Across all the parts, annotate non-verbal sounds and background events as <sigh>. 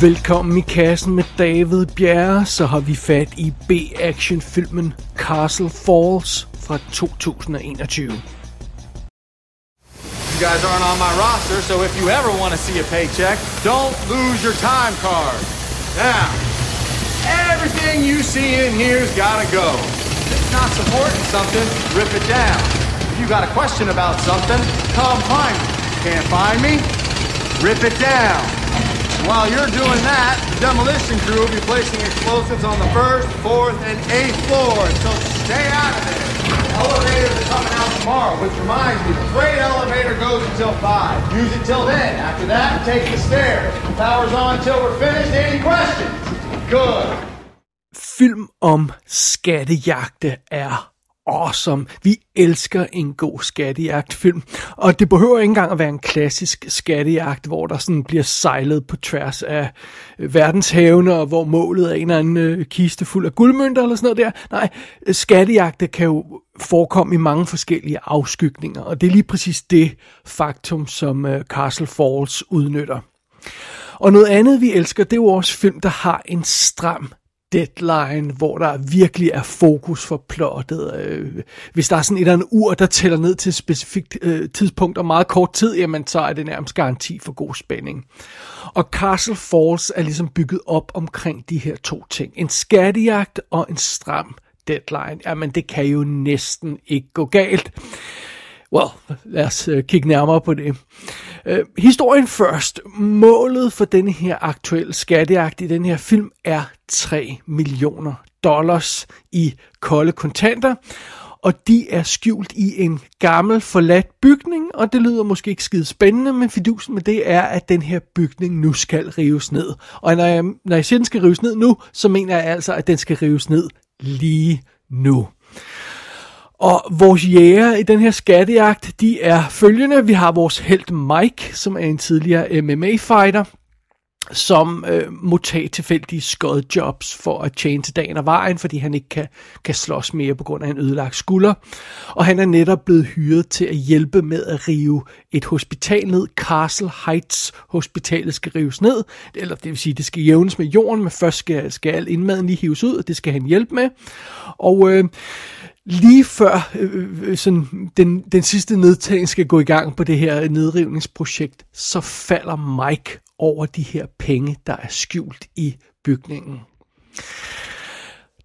Velkommen i kassen med David Bjerre, så har vi fat i B-action-filmen Castle Falls fra 2021. You guys aren't on my roster, so if you ever want to see a paycheck, don't lose your time card. Now, everything you see in here's gotta go. If it's not supporting something, rip it down. If you got a question about something, come find me. Can't find me? Rip it down. While you're doing that, the demolition crew will be placing explosives on the first, fourth, and eighth floors, so stay out of there. Elevators are coming out tomorrow, which reminds me, the freight elevator goes until 5. Use it till then. After that, take the stairs. Power's on until we're finished. Any questions? Good. Film om skattejagte er awesome. Vi elsker en god skattejagtfilm. Og det behøver ikke engang at være en klassisk skattejagt, hvor der sådan bliver sejlet på tværs af øh, verdenshavene, og hvor målet er en eller anden øh, kiste fuld af guldmønter eller sådan noget der. Nej, skattejagte kan jo forekomme i mange forskellige afskygninger, og det er lige præcis det faktum, som øh, Castle Falls udnytter. Og noget andet, vi elsker, det er jo også film, der har en stram deadline, hvor der virkelig er fokus for plottet. Øh, hvis der er sådan et eller andet ur, der tæller ned til et specifikt øh, tidspunkt og meget kort tid, jamen så er det nærmest garanti for god spænding. Og Castle Falls er ligesom bygget op omkring de her to ting. En skattejagt og en stram deadline. Jamen det kan jo næsten ikke gå galt. Well, lad os uh, kigge nærmere på det. Uh, historien først. Målet for denne her aktuelle skatteagt i den her film er 3 millioner dollars i kolde kontanter. Og de er skjult i en gammel forladt bygning, og det lyder måske ikke skide spændende, men fidusen med det er, at den her bygning nu skal rives ned. Og når jeg, når jeg siger, den skal rives ned nu, så mener jeg altså, at den skal rives ned lige nu. Og vores jæger i den her skattejagt, de er følgende. Vi har vores held Mike, som er en tidligere MMA-fighter, som øh, må tage tilfældige skodjobs for at tjene til dagen og vejen, fordi han ikke kan, kan slås mere på grund af en ødelagt skulder. Og han er netop blevet hyret til at hjælpe med at rive et hospital ned. Castle Heights Hospitalet skal rives ned, eller det vil sige, det skal jævnes med jorden, men først skal, skal al indmaden lige hives ud, og det skal han hjælpe med. Og øh, lige før øh, øh, øh, sådan, den, den sidste nedtagning skal gå i gang på det her nedrivningsprojekt, så falder Mike over de her penge, der er skjult i bygningen.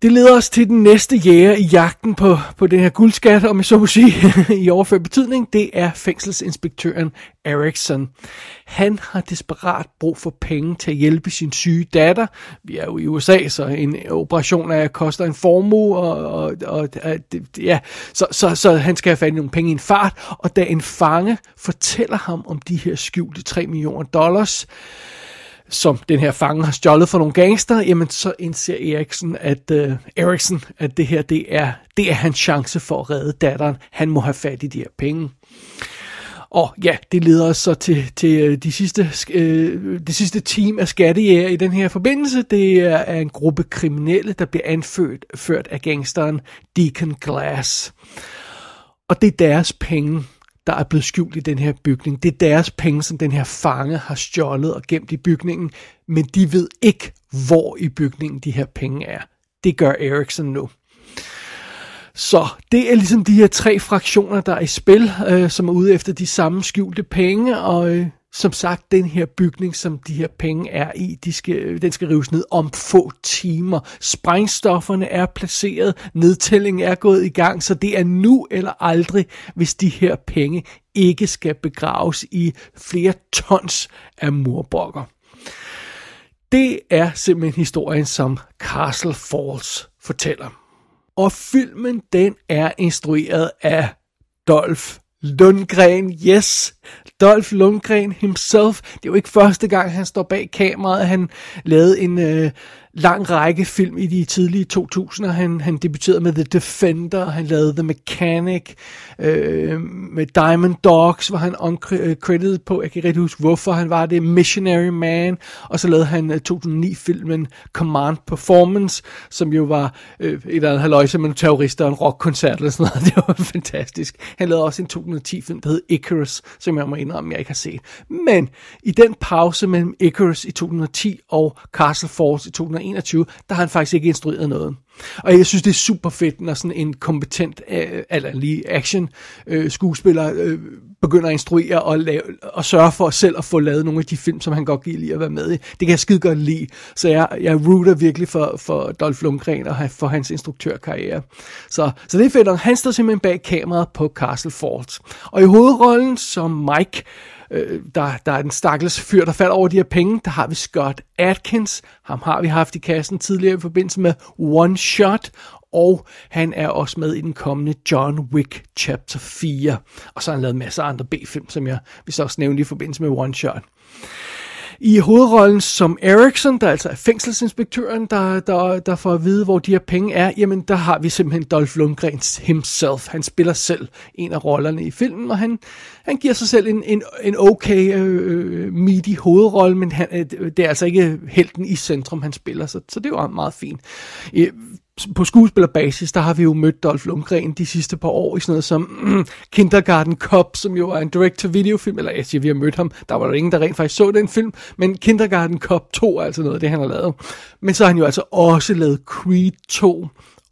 Det leder os til den næste jæger i jagten på, på den her guldskat, om jeg så må sige, <laughs> i overført betydning. Det er fængselsinspektøren Erickson. Han har desperat brug for penge til at hjælpe sin syge datter. Vi er jo i USA, så en operation af koster en formue, og, og, og ja, så, så, så han skal have fat i nogle penge i en fart. Og da en fange fortæller ham om de her skjulte 3 millioner dollars, som den her fange har stjålet for nogle gangster, jamen så indser Eriksen, at, uh, Eriksen, at det her det er, det er hans chance for at redde datteren. Han må have fat i de her penge. Og ja, det leder os så til, til øh, de sidste, øh, det sidste team af skattejæger i den her forbindelse. Det er en gruppe kriminelle, der bliver anført ført af gangsteren Deacon Glass. Og det er deres penge, der er blevet skjult i den her bygning. Det er deres penge, som den her fange har stjålet og gemt i bygningen, men de ved ikke, hvor i bygningen de her penge er. Det gør Ericsson nu. Så det er ligesom de her tre fraktioner, der er i spil, øh, som er ude efter de samme skjulte penge, og øh, som sagt, den her bygning, som de her penge er i, de skal, den skal rives ned om få timer. Sprængstofferne er placeret, nedtællingen er gået i gang, så det er nu eller aldrig, hvis de her penge ikke skal begraves i flere tons af murbrokker. Det er simpelthen historien, som Castle Falls fortæller. Og filmen, den er instrueret af Dolph Lundgren, yes, Dolph Lundgren himself. Det er jo ikke første gang, han står bag kameraet. Han lavede en, øh, lang række film i de tidlige 2000'er. Han, han debuterede med The Defender, han lavede The Mechanic, øh, med Diamond Dogs var han uncredited på. Jeg kan ikke rigtig huske, hvorfor han var det. Missionary Man, og så lavede han øh, 2009-filmen Command Performance, som jo var øh, et eller andet haløjse med terrorister og en rockkoncert eller sådan noget. <laughs> Det var fantastisk. Han lavede også en 2010-film, der hed Icarus, som jeg må indrømme, jeg ikke har set. Men i den pause mellem Icarus i 2010 og Castle Falls i 2021, der har han faktisk ikke instrueret noget. Og jeg synes, det er super fedt, når sådan en kompetent, øh, eller lige action øh, skuespiller øh, begynder at instruere og, lave, og sørge for selv at få lavet nogle af de film, som han godt kan lide at være med i. Det kan jeg skide godt lide. Så jeg, jeg rooter virkelig for, for Dolph Lundgren og for hans instruktørkarriere. Så, så det er fedt, og han står simpelthen bag kameraet på Castle Falls. Og i hovedrollen som Mike, øh, der, der er den stakkels fyr, der falder over de her penge. Der har vi Scott Atkins. Ham har vi haft i kassen tidligere i forbindelse med One Shot. Og han er også med i den kommende John Wick Chapter 4. Og så har han lavet masser af andre B-film, som jeg vil så også nævne i forbindelse med One Shot. I hovedrollen som Erickson, der altså er fængselsinspektøren, der, der, der får at vide, hvor de her penge er, jamen der har vi simpelthen Dolph Lundgren himself. Han spiller selv en af rollerne i filmen, og han, han giver sig selv en, en, en okay øh, øh midi hovedrolle, men han, øh, det er altså ikke helten i centrum, han spiller, så, så det er jo meget fint øh, på skuespillerbasis, der har vi jo mødt Dolph Lundgren de sidste par år i sådan noget som mm, Kindergarten Cop, som jo er en direct-to-video-film, eller jeg siger, vi har mødt ham, der var der ingen, der rent faktisk så den film, men Kindergarten Cop 2 er altså noget af det, han har lavet. Men så har han jo altså også lavet Creed 2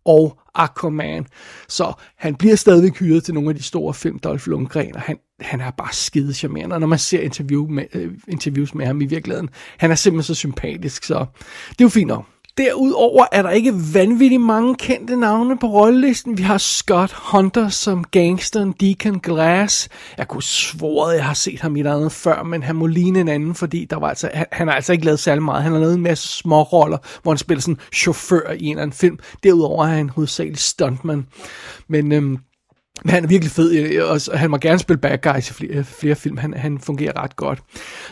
og Aquaman, så han bliver stadig hyret til nogle af de store film, Dolph Lundgren, og han, han er bare skide charmerende, og når man ser interview med, øh, interviews med ham i virkeligheden, han er simpelthen så sympatisk, så det er jo fint nok. Derudover er der ikke vanvittigt mange kendte navne på rollelisten. Vi har Scott Hunter som gangsteren Deacon Glass. Jeg kunne svore, at jeg har set ham i et andet før, men han må ligne en anden, fordi der var altså, han har altså ikke lavet særlig meget. Han har lavet en masse små roller, hvor han spiller sådan chauffør i en eller anden film. Derudover er han hovedsageligt stuntman. Men øhm, men han er virkelig fed, øh, øh, og han må gerne spille bad guys i flere, flere film. Han, han fungerer ret godt.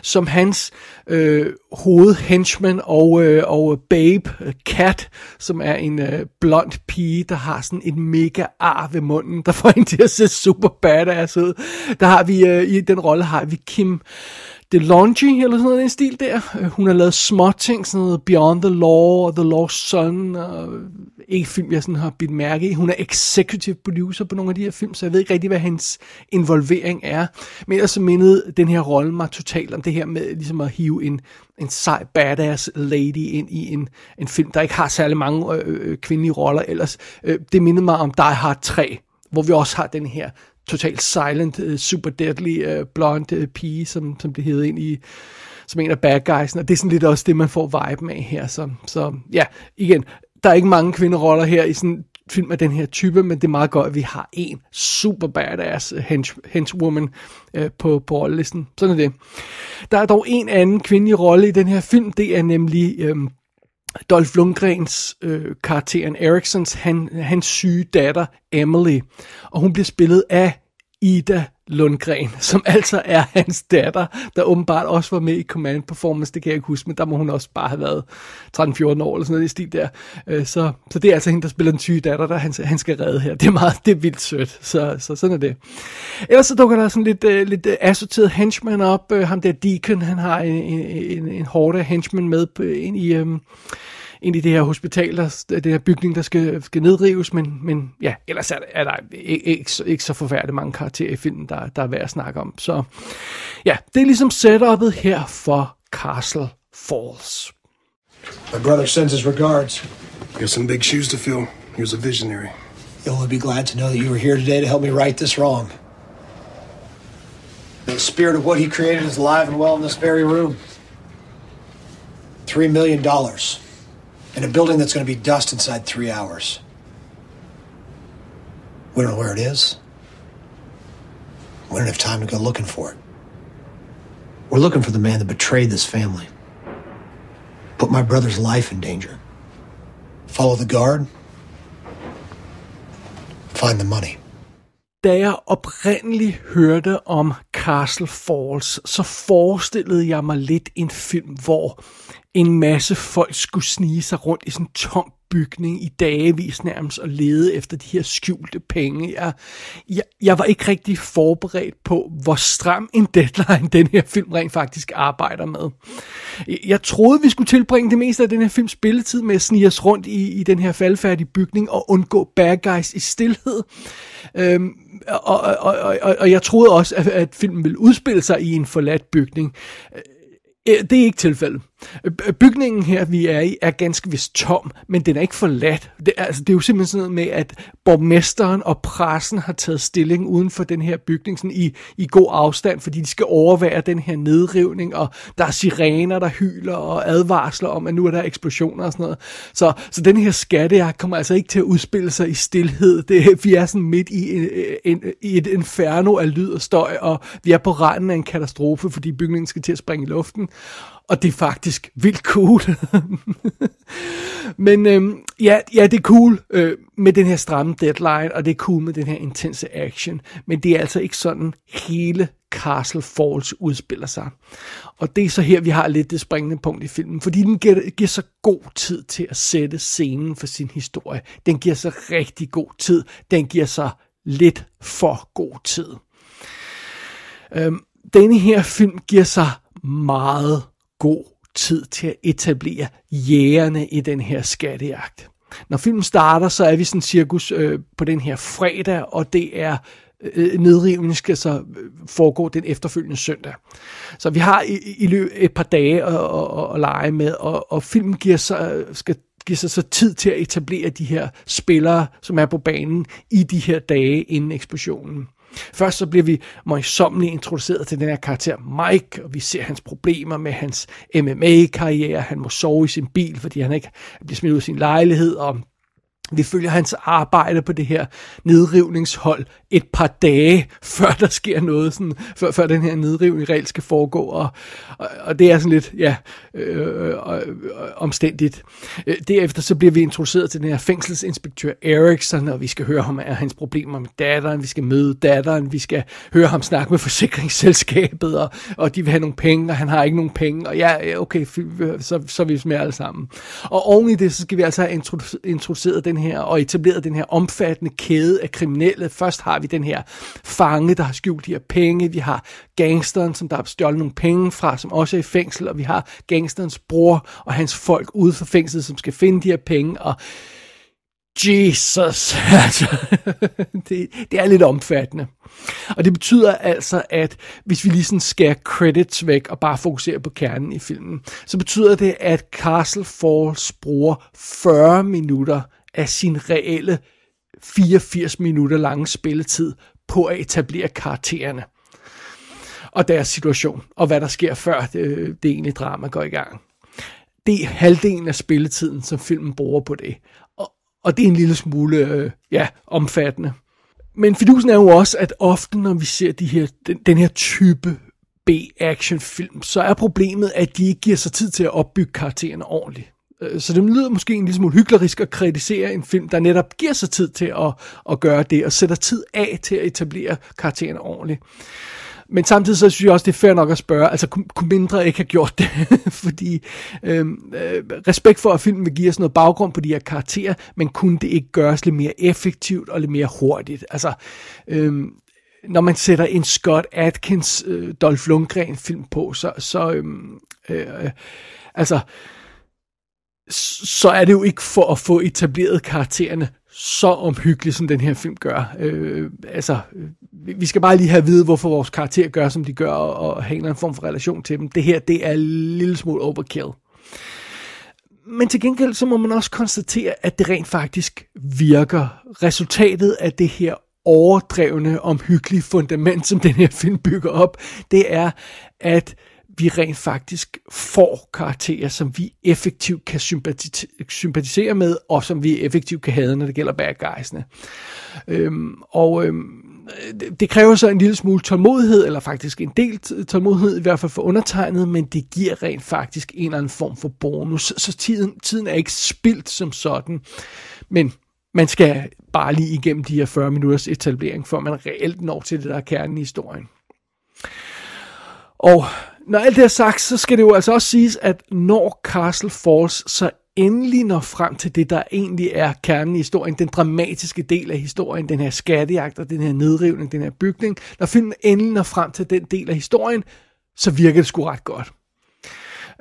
Som hans øh, hovedhenchman og, øh, og babe, øh, Cat, som er en øh, blond pige, der har sådan et mega ar ved munden, der får <laughs> hende til at se super badass ud. Der har vi, øh, i den rolle har vi Kim DeLonghi, eller sådan noget en stil der. Øh, hun har lavet små ting, sådan noget Beyond the Law og The Lost Son, og ikke film, jeg sådan har bidt mærke i. Hun er executive producer på nogle af de her film, så jeg ved ikke rigtig, hvad hendes involvering er. Men ellers så mindede den her rolle mig totalt om det her med ligesom at hive en, en sej, badass lady ind i en, en film, der ikke har særlig mange øh, øh, kvindelige roller ellers. Øh, det mindede mig om Die Hard 3, hvor vi også har den her totalt silent, uh, super deadly uh, blonde uh, pige, som, som det hedder ind i, som en af bad guys, og det er sådan lidt også det, man får vibe med her. Så, så ja, igen, der er ikke mange kvinderoller her i sådan film af den her type, men det er meget godt, at vi har en super badass hench, henchwoman øh, på, på rollelisten. Sådan er det. Der er dog en anden kvindelig rolle i den her film, det er nemlig øh, Dolph Lundgrens øh, karakteren Eriksons, han, hans syge datter Emily, og hun bliver spillet af Ida Lundgren, som altså er hans datter, der åbenbart også var med i Command Performance, det kan jeg ikke huske, men der må hun også bare have været 13-14 år eller sådan noget i stil der. Øh, så, så det er altså hende, der spiller den syge datter, der han, han skal redde her. Det er meget, det er vildt sødt, så, så sådan er det. Ellers så dukker der sådan lidt, uh, lidt øh, assorteret henchman op. Ham der Deacon, han har en, en, en, en hårde henchman med ind i... Um, ind i det her hospital, der, det her bygning, der skal, skal nedrives, men, men ja, ellers er, er der ikke, ikke, ikke så forfærdeligt mange karakterer i filmen, der, der er værd at snakke om. Så ja, det er ligesom setupet her for Castle Falls. My brother sends his regards. You have some big shoes to fill. He was a visionary. You'll only be glad to know that you were here today to help me right this wrong. The spirit of what he created is alive and well in this very room. Three million dollars in a building that's going to be dust inside three hours. We don't know where it is. We don't have time to go looking for it. We're looking for the man that betrayed this family, put my brother's life in danger. Follow the guard, find the money. Da jeg oprindeligt hørte om Castle Falls, så forestillede jeg mig lidt en film, hvor en masse folk skulle snige sig rundt i sådan en tom bygning i dagevis nærmest og lede efter de her skjulte penge. Jeg, jeg, jeg var ikke rigtig forberedt på, hvor stram en deadline <laughs> den her film rent faktisk arbejder med. Jeg troede, vi skulle tilbringe det meste af den her films spilletid med at snige os rundt i, i den her faldfærdige bygning og undgå bad guys i stillhed. Øhm, og, og, og, og, og jeg troede også, at, at filmen ville udspille sig i en forladt bygning. Øh, det er ikke tilfældet. Bygningen her, vi er i, er ganske vist tom, men den er ikke forladt. Det, altså, det er jo simpelthen sådan noget med, at borgmesteren og pressen har taget stilling uden for den her bygning sådan i, i god afstand, fordi de skal overvære den her nedrivning, og der er sirener, der hyler og advarsler om, at nu er der eksplosioner og sådan noget. Så, så den her skattejagt kommer altså ikke til at udspille sig i stillhed. Det, vi er sådan midt i, en, en, i et inferno af lyd og støj, og vi er på randen af en katastrofe, fordi bygningen skal til at springe i luften og det er faktisk vildt cool. Men øhm, ja, ja, det er cool øh, med den her stramme deadline, og det er cool med den her intense action, men det er altså ikke sådan hele Castle Falls udspiller sig. Og det er så her, vi har lidt det springende punkt i filmen, fordi den giver, giver så god tid til at sætte scenen for sin historie. Den giver så rigtig god tid. Den giver så lidt for god tid. Øhm, denne her film giver sig meget god tid til at etablere jægerne i den her skattejagt. Når filmen starter, så er vi sådan cirkus øh, på den her fredag, og det er øh, øh nedrivningen skal så øh, foregå den efterfølgende søndag. Så vi har i, i løbet et par dage at, at, at, at lege med, og, og filmen giver sig, øh, skal give sig så tid til at etablere de her spillere, som er på banen i de her dage inden eksplosionen. Først så bliver vi møjsommeligt introduceret til den her karakter Mike, og vi ser hans problemer med hans MMA-karriere. Han må sove i sin bil, fordi han ikke bliver smidt ud af sin lejlighed, og vi følger hans arbejde på det her nedrivningshold et par dage, <laughs> før der sker noget, sådan, før, før den her nedrivning reelt skal foregå, og, og, og det er sådan lidt, ja, øh, øh, øh, omstændigt. Øh, derefter så bliver vi introduceret til den her fængselsinspektør Eriksson, og vi skal høre ham af hans problemer med datteren, vi skal møde datteren, vi skal høre ham snakke med forsikringsselskabet, og, og de vil have nogle penge, og han har ikke nogen penge, og ja, okay, så, så er vi med alle sammen. Og oven i det, så skal vi altså have introduceret den her, og etableret den her omfattende kæde af kriminelle. Først har vi den her fange, der har skjult de her penge, vi har gangsteren, som der har stjålet nogle penge fra, som også er i fængsel, og vi har gangsterens bror og hans folk ude for fængslet, som skal finde de her penge, og Jesus, <laughs> altså, det, det er lidt omfattende. Og det betyder altså, at hvis vi lige sådan skærer credits væk og bare fokuserer på kernen i filmen, så betyder det, at Castle Falls bruger 40 minutter af sin reelle 84 minutter lange spilletid på at etablere karaktererne og deres situation, og hvad der sker før det, det egentlige drama går i gang. Det er halvdelen af spilletiden, som filmen bruger på det. Og, og det er en lille smule, øh, ja, omfattende. Men fidusen er jo også, at ofte når vi ser de her, den, den her type B-actionfilm, så er problemet, at de ikke giver sig tid til at opbygge karaktererne ordentligt. Øh, så det lyder måske en lille smule hyklerisk at kritisere en film, der netop giver sig tid til at, at gøre det, og sætter tid af til at etablere karaktererne ordentligt. Men samtidig så synes jeg også, det er fair nok at spørge, altså kunne, mindre ikke have gjort det? <laughs> Fordi øhm, øh, respekt for, at filmen vil give os noget baggrund på de her karakterer, men kunne det ikke gøres lidt mere effektivt og lidt mere hurtigt? Altså, øhm, når man sætter en Scott Atkins, øh, Dolph Lundgren film på, så, så øhm, øh, øh altså, så er det jo ikke for at få etableret karaktererne så omhyggeligt, som den her film gør. Øh, altså, vi skal bare lige have at vide, hvorfor vores karakter gør, som de gør, og, og have en eller anden form for relation til dem. Det her, det er en lille smule overkill. Men til gengæld, så må man også konstatere, at det rent faktisk virker. Resultatet af det her overdrevne, omhyggelige fundament, som den her film bygger op, det er, at vi rent faktisk får karakterer, som vi effektivt kan sympatisere med, og som vi effektivt kan have, når det gælder bad guysene. Øhm, og øhm, det kræver så en lille smule tålmodighed, eller faktisk en del tålmodighed, i hvert fald for undertegnet, men det giver rent faktisk en eller anden form for bonus. Så tiden, tiden er ikke spildt som sådan, men man skal bare lige igennem de her 40 minutters etablering, før man reelt når til det, der er kernen i historien. Og når alt det er sagt, så skal det jo altså også siges, at når Castle Falls så endelig når frem til det, der egentlig er kernen i historien, den dramatiske del af historien, den her skattejagt og den her nedrivning, den her bygning, når filmen endelig når frem til den del af historien, så virker det sgu ret godt.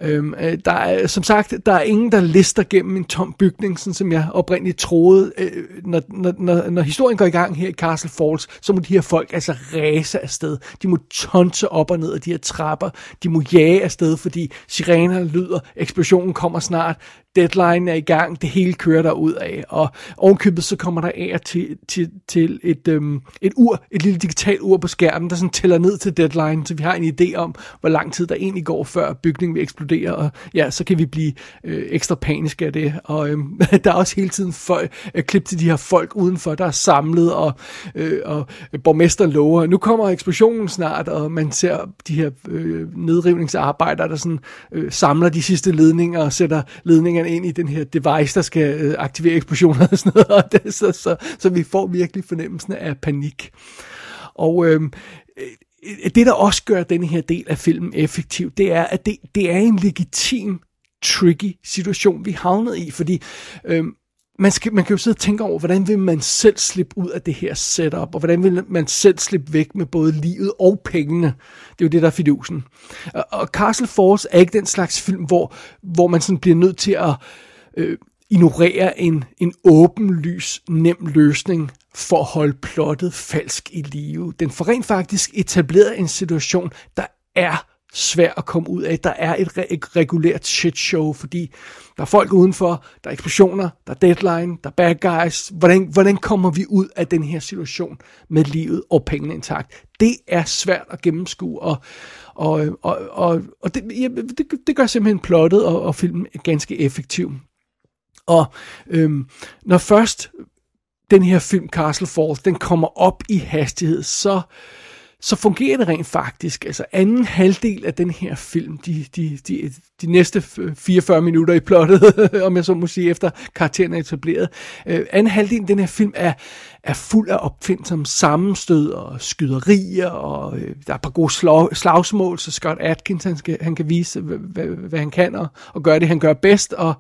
Øhm, øh, der er, som sagt, der er ingen, der lister gennem en tom bygning, sådan som jeg oprindeligt troede. Øh, når, når, når, når historien går i gang her i Castle Falls, så må de her folk altså ræse afsted. De må tonse op og ned af de her trapper. De må jage afsted, fordi sirener lyder, eksplosionen kommer snart deadline er i gang, det hele kører der ud af, og ovenkøbet så kommer der af til, til, til et, øhm, et ur, et lille digitalt ur på skærmen, der sådan tæller ned til deadline, så vi har en idé om, hvor lang tid der egentlig går, før bygningen vil eksplodere, og ja, så kan vi blive øh, ekstra paniske af det, og øhm, <laughs> der er også hele tiden folk, øh, klip til de her folk udenfor, der er samlet, og, øh, og borgmesteren lover, nu kommer eksplosionen snart, og man ser de her øh, nedrivningsarbejdere, der sådan øh, samler de sidste ledninger og sætter ledninger man ind i den her device, der skal øh, aktivere eksplosioner og sådan noget, <laughs> og det, så, så, så vi får virkelig fornemmelsen af panik. Og øhm, øh, det, der også gør den her del af filmen effektiv, det er, at det, det er en legitim, tricky situation, vi havnet i, fordi øhm, man, skal, man kan jo sidde og tænke over, hvordan vil man selv slippe ud af det her setup, og hvordan vil man selv slippe væk med både livet og pengene. Det er jo det, der er fidusen. Og, Castle Force er ikke den slags film, hvor, hvor man sådan bliver nødt til at øh, ignorere en, en åbenlys, nem løsning for at holde plottet falsk i live. Den får rent faktisk etableret en situation, der er svær at komme ud af. Der er et, re- et regulært shit show, fordi der er folk udenfor, der er eksplosioner, der er deadline, der er bad guys. Hvordan, hvordan kommer vi ud af den her situation med livet og pengene intakt? Det er svært at gennemskue, og, og, og, og, og det, ja, det, det gør simpelthen plottet og, og filmen ganske effektiv. Og øhm, når først den her film Castle Falls, den kommer op i hastighed, så så fungerer det rent faktisk. Altså anden halvdel af den her film, de, de, de, de næste 44 minutter i plottet, <laughs> om jeg så må sige, efter karakteren er etableret, øh, anden halvdel af den her film er, er fuld af opfindsomme sammenstød og skyderier, og øh, der er et par gode slag, slagsmål, så Scott Atkins han, skal, han kan vise, hvad, hvad, hvad han kan, og, og gøre det, han gør bedst, og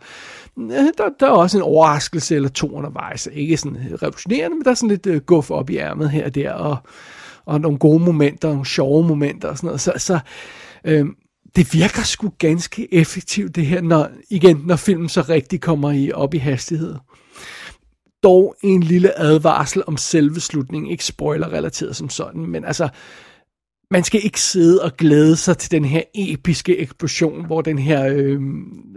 øh, der, der er også en overraskelse eller to undervejs. Ikke sådan revolutionerende, men der er sådan lidt øh, guf op i ærmet her og der, og og nogle gode momenter, nogle sjove momenter og sådan noget. Så, så øh, det virker sgu ganske effektivt det her, når, igen, når filmen så rigtig kommer i, op i hastighed. Dog en lille advarsel om selve slutningen, ikke spoiler-relateret som sådan, men altså, man skal ikke sidde og glæde sig til den her episke eksplosion, hvor den her øh,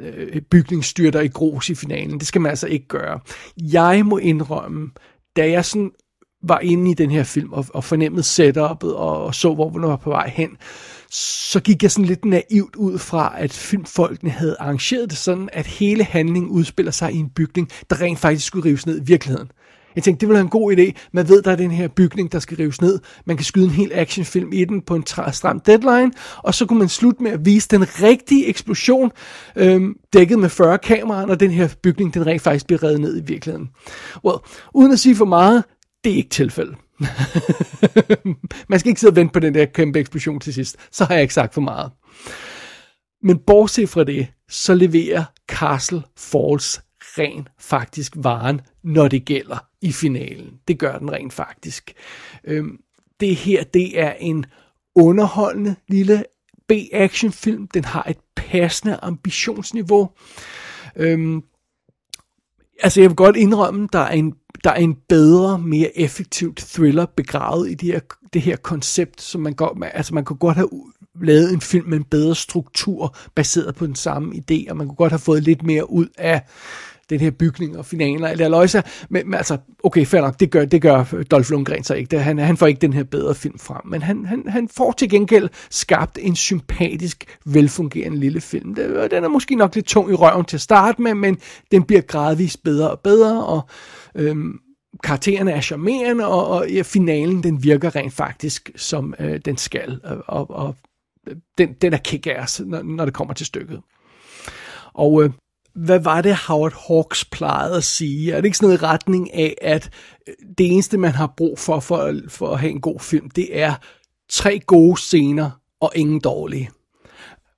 øh, bygning styrter i grus i finalen. Det skal man altså ikke gøre. Jeg må indrømme, da jeg sådan var inde i den her film og, og fornemmede setupet og, og så, hvor den var på vej hen, så gik jeg sådan lidt naivt ud fra, at filmfolkene havde arrangeret det sådan, at hele handlingen udspiller sig i en bygning, der rent faktisk skulle rives ned i virkeligheden. Jeg tænkte, det ville være en god idé. Man ved, der er den her bygning, der skal rives ned. Man kan skyde en hel actionfilm i den på en stram deadline, og så kunne man slutte med at vise den rigtige eksplosion, øhm, dækket med 40 kameraer, når den her bygning, den rent faktisk bliver reddet ned i virkeligheden. Well, uden at sige for meget, det er ikke tilfældet. <laughs> Man skal ikke sidde og vente på den der kæmpe eksplosion til sidst. Så har jeg ikke sagt for meget. Men bortset fra det, så leverer Castle Falls rent faktisk varen, når det gælder i finalen. Det gør den rent faktisk. Øhm, det her, det er en underholdende lille B-actionfilm. Den har et passende ambitionsniveau. Øhm, altså jeg vil godt indrømme, der er en, der er en bedre, mere effektivt thriller begravet i det her, det her koncept, som man godt, altså man kunne godt have lavet en film med en bedre struktur, baseret på den samme idé, og man kunne godt have fået lidt mere ud af den her bygning og finaler eller løjser. Men, men altså, okay, fair nok, det gør, det gør Dolph Lundgren så ikke. Det, han, han får ikke den her bedre film frem, men han, han, han får til gengæld skabt en sympatisk, velfungerende lille film. Det, den er måske nok lidt tung i røven til at starte med, men den bliver gradvist bedre og bedre, og øhm, karaktererne er charmerende, og, og ja, finalen den virker rent faktisk, som øh, den skal, øh, og, og øh, den, den er kick når, når det kommer til stykket. Og øh, hvad var det, Howard Hawks plejede at sige? Er det ikke sådan noget i retning af, at øh, det eneste, man har brug for, for, for at have en god film, det er tre gode scener og ingen dårlige?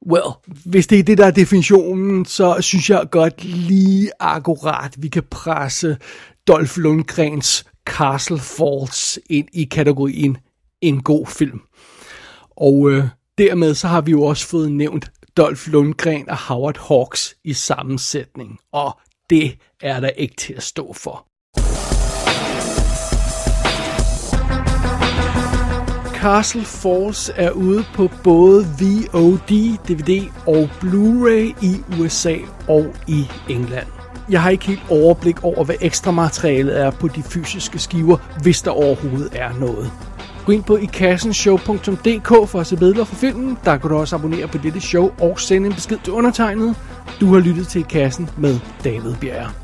Well, hvis det er det, der er definitionen, så synes jeg godt lige akkurat, vi kan presse Dolph Lundgrens Castle Falls ind i kategorien en god film. Og øh, dermed så har vi jo også fået nævnt Dolph Lundgren og Howard Hawks i sammensætning. Og det er der ikke til at stå for. Castle Falls er ude på både VOD, DVD og Blu-ray i USA og i England. Jeg har ikke helt overblik over, hvad ekstra materialet er på de fysiske skiver, hvis der overhovedet er noget. Gå ind på ikassenshow.dk for at se billeder for filmen. Der kan du også abonnere på dette show og sende en besked til undertegnet. Du har lyttet til I Kassen med David Bjerre.